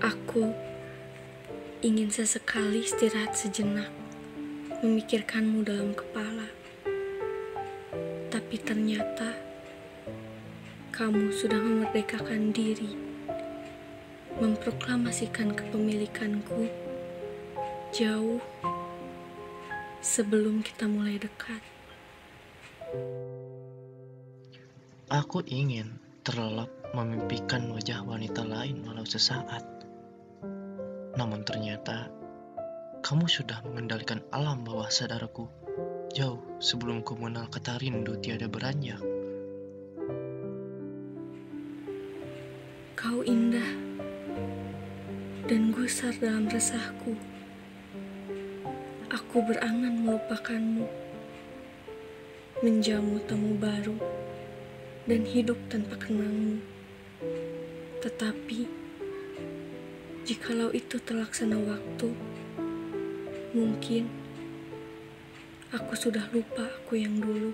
Aku ingin sesekali istirahat sejenak, memikirkanmu dalam kepala. Tapi ternyata kamu sudah memerdekakan diri, memproklamasikan kepemilikanku jauh sebelum kita mulai dekat. Aku ingin terlelap memimpikan wajah wanita lain walau sesaat. Namun ternyata kamu sudah mengendalikan alam bawah sadarku jauh sebelum ku mengenal kata rindu tiada beranjak. Kau indah dan gusar dalam resahku. Aku berangan melupakanmu, menjamu tamu baru, dan hidup tanpa kenangmu. Tetapi Jikalau itu terlaksana waktu, mungkin aku sudah lupa aku yang dulu.